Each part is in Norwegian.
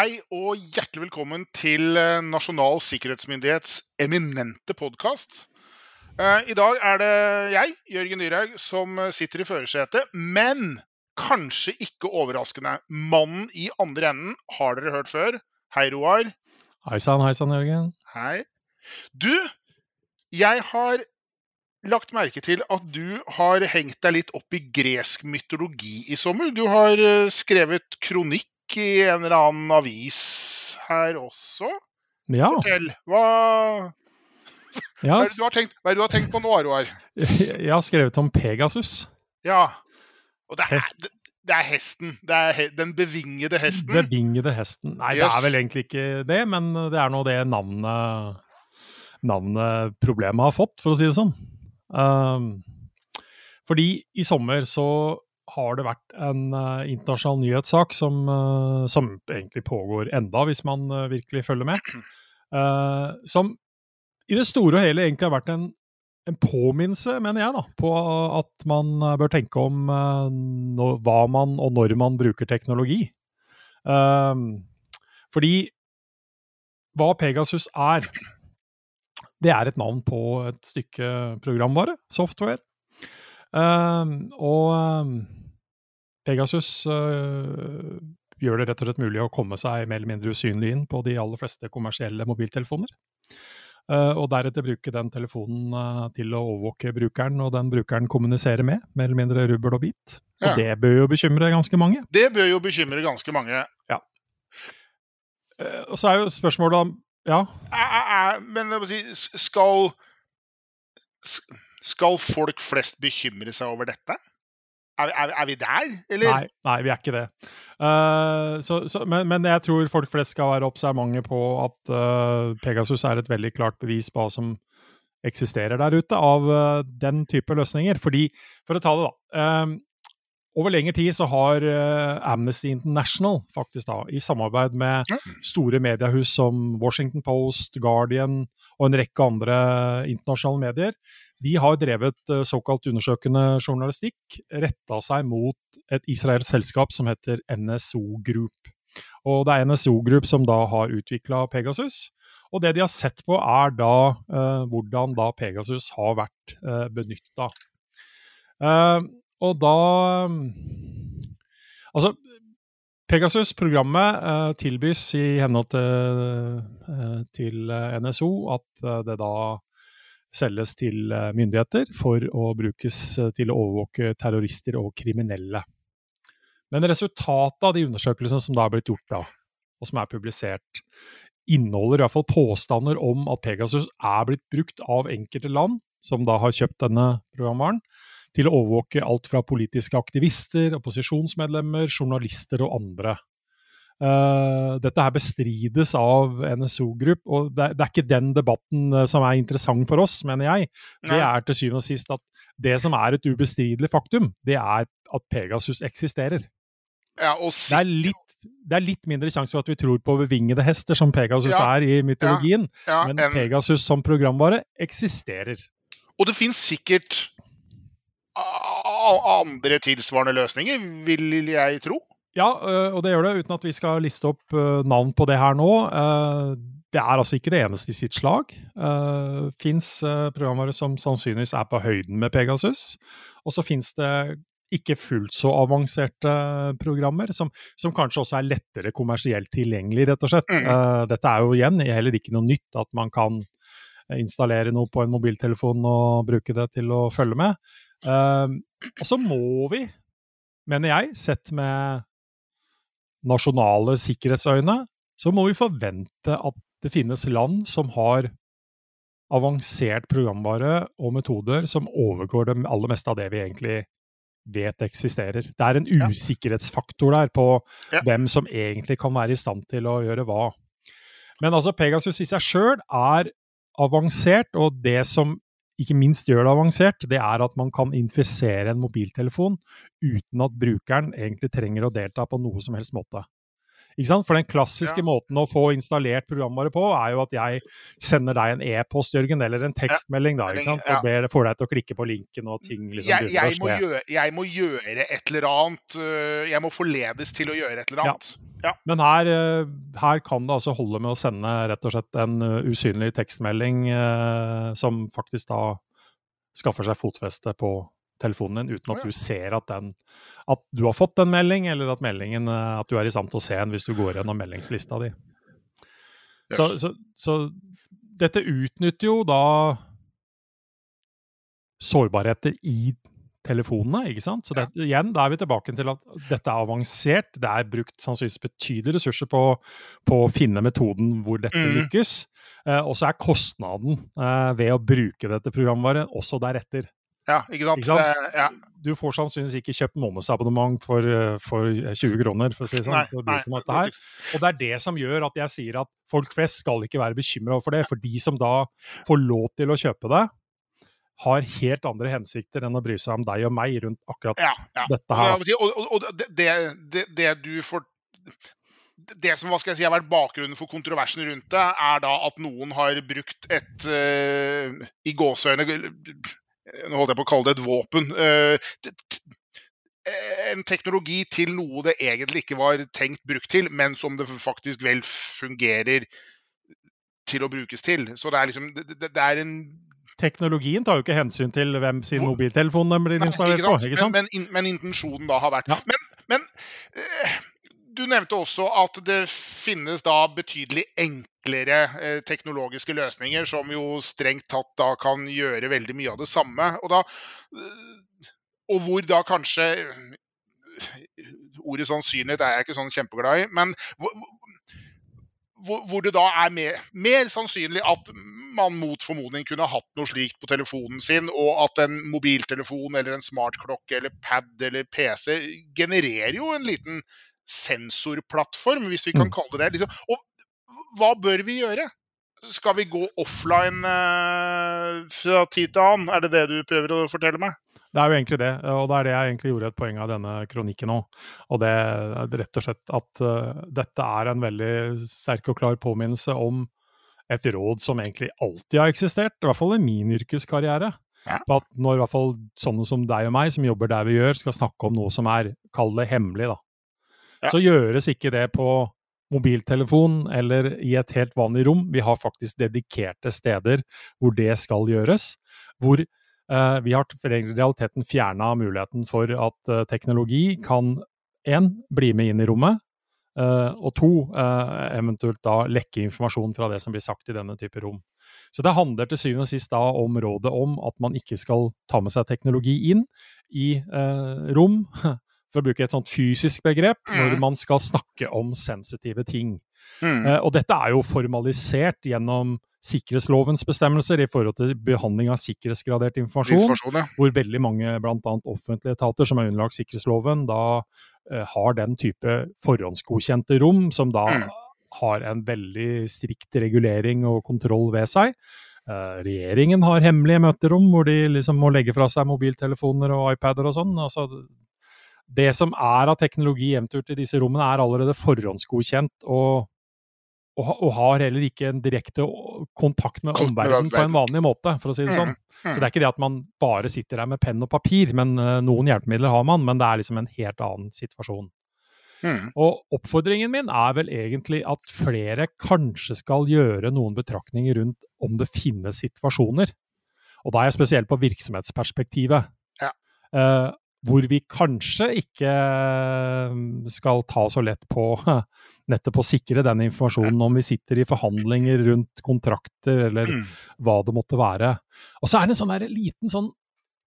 Hei og hjertelig velkommen til eh, Nasjonal sikkerhetsmyndighets eminente podkast. I dag er det jeg, Jørgen Dyrhaug, som eh, sitter i førersetet. Men kanskje ikke overraskende, mannen i andre enden har dere hørt før. Hei, Roar. Hei sann, hei sann, Jørgen. Hei. Du, jeg har lagt merke til at du har hengt deg litt opp i gresk mytologi i sommer. Du har eh, skrevet kronikk i en eller annen avis her også. Ja. Fortell. Hva, hva, er det du har tenkt, hva er det du har tenkt på nå, Roar? jeg har skrevet om Pegasus. Ja. Og det er, det, det er hesten. Det er he, den bevingede hesten. Bevingede hesten. Nei, det er vel egentlig ikke det, men det er nå det navnet, navnet problemet har fått, for å si det sånn. Um, fordi i sommer så har det vært en uh, internasjonal nyhetssak som, uh, som egentlig pågår enda, hvis man uh, virkelig følger med. Som i det store og hele egentlig har vært en, en påminnelse, mener jeg, da, på at man bør tenke om nå, hva man og når man bruker teknologi. Um, fordi hva Pegasus er, det er et navn på et stykke programvare, software. Um, og um, Pegasus uh, gjør det rett og slett mulig å komme seg mer eller mindre usynlig inn på de aller fleste kommersielle mobiltelefoner. Uh, og deretter bruke den telefonen uh, til å overvåke brukeren, og den brukeren kommuniserer med, mer eller mindre rubbel og bit. Ja. Og det bør jo bekymre ganske mange. Det bør jo bekymre ganske mange. Uh, og så er jo spørsmålet om Ja, men skal Skal folk flest bekymre seg over dette? Er, er, er vi der, eller? nei, nei, vi er ikke det. Uh, så, så, men, men jeg tror folk flest skal være observante på at uh, Pegasus er et veldig klart bevis på hva som eksisterer der ute av uh, den type løsninger. Fordi, for å ta det, da. over lengre tid så har Amnesty International faktisk da, i samarbeid med store mediehus som Washington Post, Guardian og en rekke andre internasjonale medier, de har drevet eh, såkalt undersøkende journalistikk retta seg mot et israelsk selskap som heter NSO Group. Og det er NSO Group som da har utvikla Pegasus. Og det de har sett på, er da eh, hvordan da Pegasus har vært eh, benytta. og da Altså, Pegasus-programmet eh, tilbys i henhold til, eh, til eh, NSO at eh, det da selges til eh, myndigheter for å brukes eh, til å overvåke terrorister og kriminelle. Men resultatet av de undersøkelsene som da er blitt gjort, da, og som er publisert, inneholder i hvert fall påstander om at Pegasus er blitt brukt av enkelte land, som da har kjøpt denne programvaren, til å overvåke alt fra politiske aktivister, opposisjonsmedlemmer, journalister og andre. Eh, dette her bestrides av NSO Group, og det, det er ikke den debatten eh, som er interessant for oss, mener jeg. Det er til syvende og sist at det som er et ubestridelig faktum, det er at Pegasus eksisterer. Ja, Det er litt, det er litt mindre sjanse for at vi tror på bevingede hester, som Pegasus Ja, er i mytologien, ja, men en- Pegasus som programvare eksisterer. Og det finnes sikkert andre tilsvarende løsninger, vil jeg tro. Ja, øh, og det gjør det uten at vi skal liste opp øh, navn på det her nå. Øh, Det er altså ikke det eneste i sitt slag. Fins programvare som sannsynligvis er på høyden med Pegasus. Og så fins det ikke fullt så avanserte programmer, som, som kanskje også er lettere kommersielt tilgjengelig, rett og slett. Uh, dette er jo igjen heller ikke noe nytt, at man kan installere noe på en mobiltelefon og bruke det til å følge med. Og så må vi, mener jeg, sett med nasjonale sikkerhetsøyne, så må vi forvente at det finnes land som har avansert programvare og metoder som overgår det aller meste av det vi egentlig vet eksisterer. Det er en usikkerhetsfaktor der på Ja. hvem som egentlig kan være i stand til å gjøre hva. Men altså, Pegasus i seg sjøl er avansert, og det som ikke minst gjør det avansert, det er at man kan infisere en mobiltelefon uten at brukeren egentlig trenger å delta på noe som helst måte. For den klassiske Ja. måten å få installert programvare på, er jo at jeg sender deg en e-post, Jørgen, eller en tekstmelding, da, ikke sant? Og ber, får deg til å klikke på linken, og ting liksom Jeg, jeg, må gjøre, jeg må gjøre et eller annet. øh, Jeg må forledes til å gjøre et eller annet. Ja. Men her, eh, her, kan det altså holde med å sende rett og slett en uh, usynlig tekstmelding eh, som faktisk da skaffer seg fotfeste på telefonen din, uten at du ser at, den, at du har fått en melding, eller at, meldingen, uh, at du er i stand til å se den hvis du går gjennom meldingslista di. Yes. Så, så, så dette utnytter jo da sårbarheter i telefonene. ikke sant? Så det, igjen, da er vi tilbake til at dette er avansert. Det er brukt sannsynligvis betydelige ressurser på, på å finne metoden hvor dette mm. lykkes. Eh, og så er kostnaden eh, ved å bruke dette programvaret også deretter. Ja, ikke sant? Ikke sant? Det, ja. Du får sannsynligvis ikke kjøpt månedsabonnement for, eh, for 20 kroner, for å si det sånn. Nei, for nei, dette her. Og det er det som gjør at jeg sier at folk flest skal ikke være bekymra for det. For de som da får lov til å kjøpe det, har helt andre hensikter enn å bry seg om deg og meg rundt akkurat ja, ja. dette her. Og, og, og det, det, det, du får det som hva skal jeg si, har vært bakgrunnen for kontroversen rundt det, er da at noen har brukt et uh, i gåseøyne Nå holdt jeg på å kalle det et våpen. Uh, en teknologi til noe det egentlig ikke var tenkt brukt til, men som det faktisk vel fungerer til å brukes til. Så det er liksom det, det er en teknologien tar jo ikke hensyn til hvem sin mobiltelefon den blir installert på. ikke sant? Men, men, men, intensjonen da har vært ja. Men, men øh, du nevnte også at det finnes da betydelig enklere eh, teknologiske løsninger som jo strengt tatt da kan gjøre veldig mye av det samme. Og, da, øh, og hvor da kanskje Ordet sannsynlighet er jeg ikke sånn kjempeglad i, men hvor, hvor, det da er mer, mer, sannsynlig at man mot formodning kunne hatt noe slikt på telefonen sin, og at en mobiltelefon eller en smartklokke eller pad eller PC genererer jo en liten sensorplattform, hvis vi kan mm. kalle det det. Liksom. Og hva bør vi gjøre? Skal vi gå offline eh, fra tid til annen? Er det det du prøver å fortelle meg? Det er jo egentlig det, og det er det jeg egentlig gjorde et poeng av denne kronikken òg. Og det er rett og slett at uh, dette er en veldig sterk og klar påminnelse om et råd som egentlig alltid har eksistert, i hvert fall i min yrkeskarriere. Ja. At når i hvert fall sånne som deg og meg, som jobber der vi gjør, skal snakke om noe som er, kall det hemmelig, da. Ja. Så gjøres ikke det på mobiltelefon eller i et helt vanlig rom. Vi har faktisk dedikerte steder hvor det skal gjøres. Hvor Eh, vi har i realiteten fjerna muligheten for at eh, teknologi kan én, bli med inn i rommet, eh, og to, eventuelt da lekke informasjon fra det som blir sagt i denne type rom. Så det handler til syvende og sist da om rådet om at man ikke skal ta med seg teknologi inn i rom, for å bruke et sånt fysisk begrep, når mm. man skal snakke om sensitive ting. Mm. og dette er jo formalisert gjennom sikkerhetslovens bestemmelser i forhold til behandling av sikkerhetsgradert informasjon, informasjon ja. hvor veldig mange, bl.a. offentlige etater som er underlagt sikkerhetsloven, da uh, har den type forhåndsgodkjente rom, som da mm. har en veldig strikt regulering og kontroll ved seg. Uh, regjeringen har hemmelige møterom hvor de liksom må legge fra seg mobiltelefoner og iPader og sånn. altså det som er av teknologi eventuelt i disse rommene, er allerede forhåndsgodkjent og og, og, har heller ikke en direkte kontakt med omverdenen på en vanlig måte, for å si det sånn. Mm, mm. Så det er ikke det at man bare sitter der med penn og papir, men uh, noen hjelpemidler har man, men det er liksom en helt annen situasjon. Mm. Og oppfordringen min er vel egentlig at flere kanskje skal gjøre noen betraktninger rundt om det finnes situasjoner. Og da er jeg spesielt på virksomhetsperspektivet. Ja. Uh, hvor vi kanskje ikke eh, skal ta så lett på nettopp å sikre den informasjonen om vi sitter i forhandlinger rundt kontrakter eller mm. hva det måtte være. Og så er det en sånn liten sånn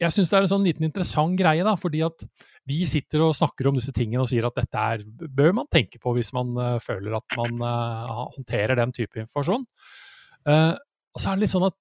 jeg syns det er en sånn liten interessant greie, da, fordi at vi sitter og snakker om disse tingene og sier at dette er, bør man tenke på hvis man uh, føler at man uh, håndterer den type informasjon. Og så er det litt sånn at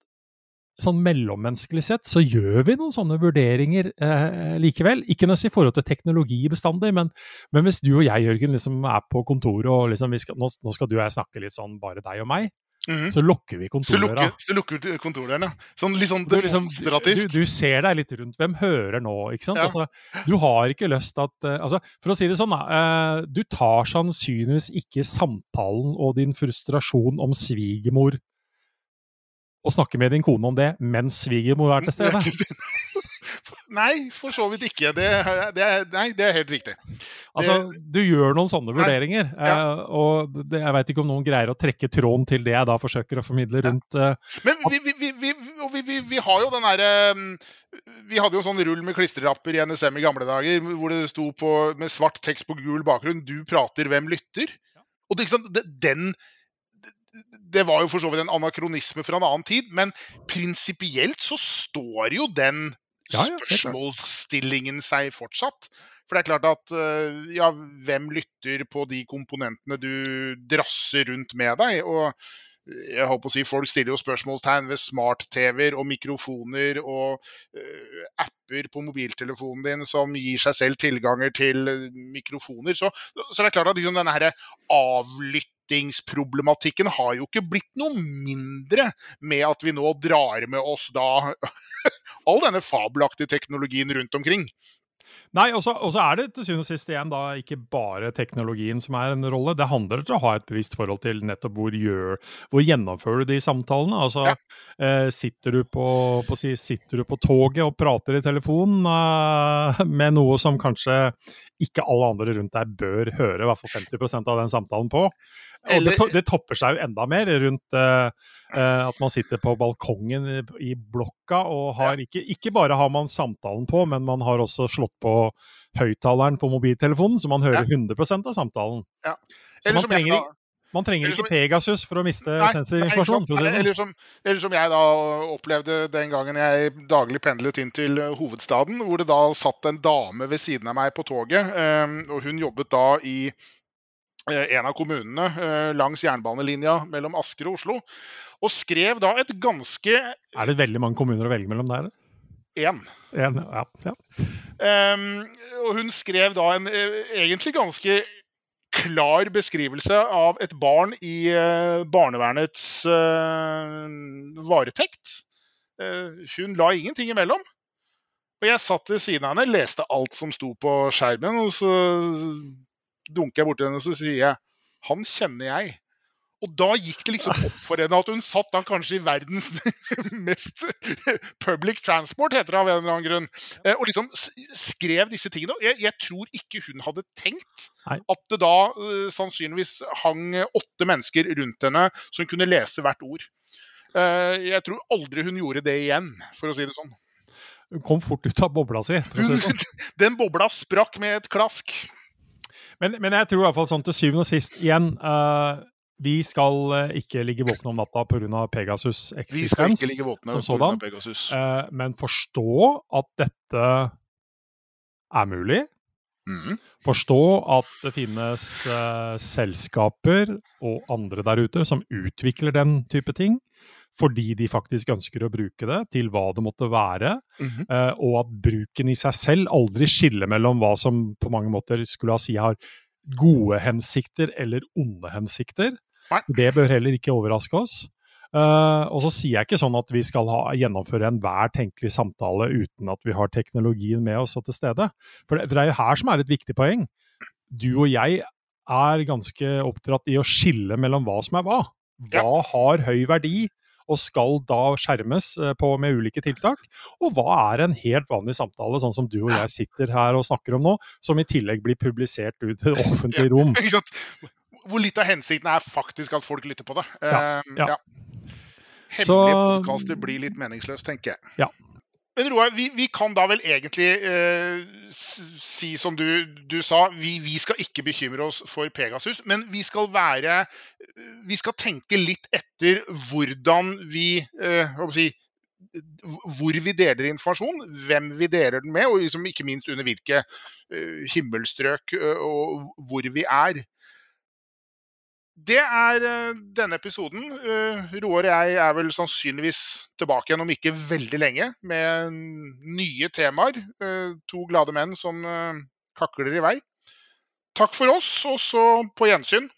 sånn mellommenneskelig sett så gjør vi noen sånne vurderinger eh, likevel. Ikke nødvendigvis i forhold til teknologi bestandig, men, men, hvis du og jeg, Jørgen, liksom er på kontoret og liksom skal, nå, nå, skal du og jeg snakke litt sånn bare deg og meg, mm -hmm. så lukker vi kontordøra. Så lukker, vi kontordøren, ja. Sånn litt sånn demonstrativt. Liksom, du, du, ser deg litt rundt. Hvem hører nå? ikke sant? Ja. Altså, du har ikke lyst at uh, altså, For å si det sånn. Uh, du tar sannsynligvis ikke samtalen og din frustrasjon om svigermor å snakke med din kone om det mens svigermor er til stede? Nei, for så vidt ikke. Det, det, nei, det er helt riktig. Altså, du gjør noen sånne vurderinger, ja. eh, og det, jeg veit ikke om noen greier å trekke tråden til det jeg da forsøker å formidle rundt eh, Men vi, vi, vi, vi, har jo den derre Vi hadde jo sånn rull med klistrelapper i NSM i gamle dager hvor det sto på, med svart tekst på gul bakgrunn 'Du prater, hvem lytter?' Og det, den det var jo for så vidt en anakronisme fra en annen tid, men prinsipielt så står jo den spørsmålsstillingen seg fortsatt. For det er klart at eh, ja, hvem lytter på de komponentene du drasser rundt med deg? Og jeg håper å si, Folk stiller jo spørsmålstegn ved smart-TV-er og mikrofoner og uh, apper på mobiltelefonen din som gir seg selv tilganger til mikrofoner. Så, så det er klart at liksom, denne her avlyttingsproblematikken har jo ikke blitt noe mindre med at vi nå drar med oss da all denne fabelaktige teknologien rundt omkring. Nei, og så er det til syvende og sist igjen da ikke bare teknologien som er en rolle. Det handler om å ha et bevisst forhold til nettopp hvor, gjør, hvor gjennomfører du de samtalene. Altså, ja. eh, sitter, du på, på, sitter, du på, toget og prater i telefonen eh, med noe som kanskje ikke alle andre rundt deg bør høre, i hvert fall 50% av den samtalen på. Og det, det, topper seg jo enda mer rundt uh, uh, at man sitter på balkongen i, i blokka og har ikke, ikke bare har man samtalen på, men man har også slått på høyttaleren på mobiltelefonen, så man hører ja. 100% av samtalen. Ja. Så man trenger, man trenger ikke Pegasus for å miste nei, sensitiv informasjon. Nei, sånn. eller, som, eller, som, jeg da opplevde den gangen jeg daglig pendlet inn til hovedstaden, hvor det da satt en dame ved siden av meg på toget, um, og hun jobbet da i Eh, en av kommunene eh, langs jernbanelinja mellom Asker og Oslo. Og skrev da et ganske Er det veldig mange kommuner å velge mellom der? Én. En, ja, ja. Um, og hun skrev da en egentlig ganske klar beskrivelse av et barn i uh, barnevernets uh, varetekt. hun la ingenting imellom. Og jeg satt ved siden av henne, leste alt som sto på skjermen, og så dunker jeg borti henne og så sier jeg, han kjenner jeg. Og da gikk det liksom opp for henne at hun satt da kanskje i verdens mest public transport, heter det av en eller annen grunn. Eh, og liksom skrev disse tingene. Jeg, jeg tror ikke hun hadde tenkt at det da uh, sannsynligvis hang åtte mennesker rundt henne som kunne lese hvert ord. Uh, jeg tror aldri hun gjorde det igjen, for å si det sånn. Hun kom fort ut av bobla si. Sånn. Den bobla sprakk med et klask. Men, men, jeg tror i hvert fall sånn til syvende og sist igjen uh, Vi skal uh, ikke ligge våkne om natta pga. Pegasus' eksistens. Som sådan. Uh, men forstå at dette er mulig. Mm. Forstå at det finnes selskaper og andre der ute som utvikler den type ting fordi de faktisk ønsker å bruke det til hva det måtte være, mm -hmm. uh, og at bruken i seg selv aldri skiller mellom hva som på mange måter skulle ha si har gode hensikter eller onde hensikter. Det bør heller ikke overraske oss. Uh, og så sier jeg ikke sånn at vi skal ha, gjennomføre enhver tenkelig samtale uten at vi har teknologien med oss og til stede. For det, for det er jo her som er et viktig poeng. Du og jeg er ganske oppdratt i å skille mellom hva som er hva. Hva ja. har høy verdi, og skal da skjermes eh, på, med ulike tiltak? Og hva er en helt vanlig samtale, sånn som du og jeg sitter her og snakker om nå, som i tillegg blir publisert ut i det offentlige rom? Hvor litt av hensikten er faktisk at folk lytter på det. Ja, ehm, ja. ja. Hemmelige podkaster blir litt meningsløst, tenker jeg. Ja. Men Roar, vi, vi, kan da vel egentlig eh, si som du, du sa, vi, vi, skal ikke bekymre oss for Pegasus. Men vi skal være Vi skal tenke litt etter hvordan vi eh, si, hvor vi deler informasjon, hvem vi deler den med, og liksom ikke minst under hvilke uh, himmelstrøk uh, og hvor vi er. Det er eh, denne episoden. Eh, Roar og jeg er vel sannsynligvis tilbake igjen om ikke veldig lenge med nye temaer. Eh, to glade menn som kakler i vei. Takk for oss, og så på gjensyn.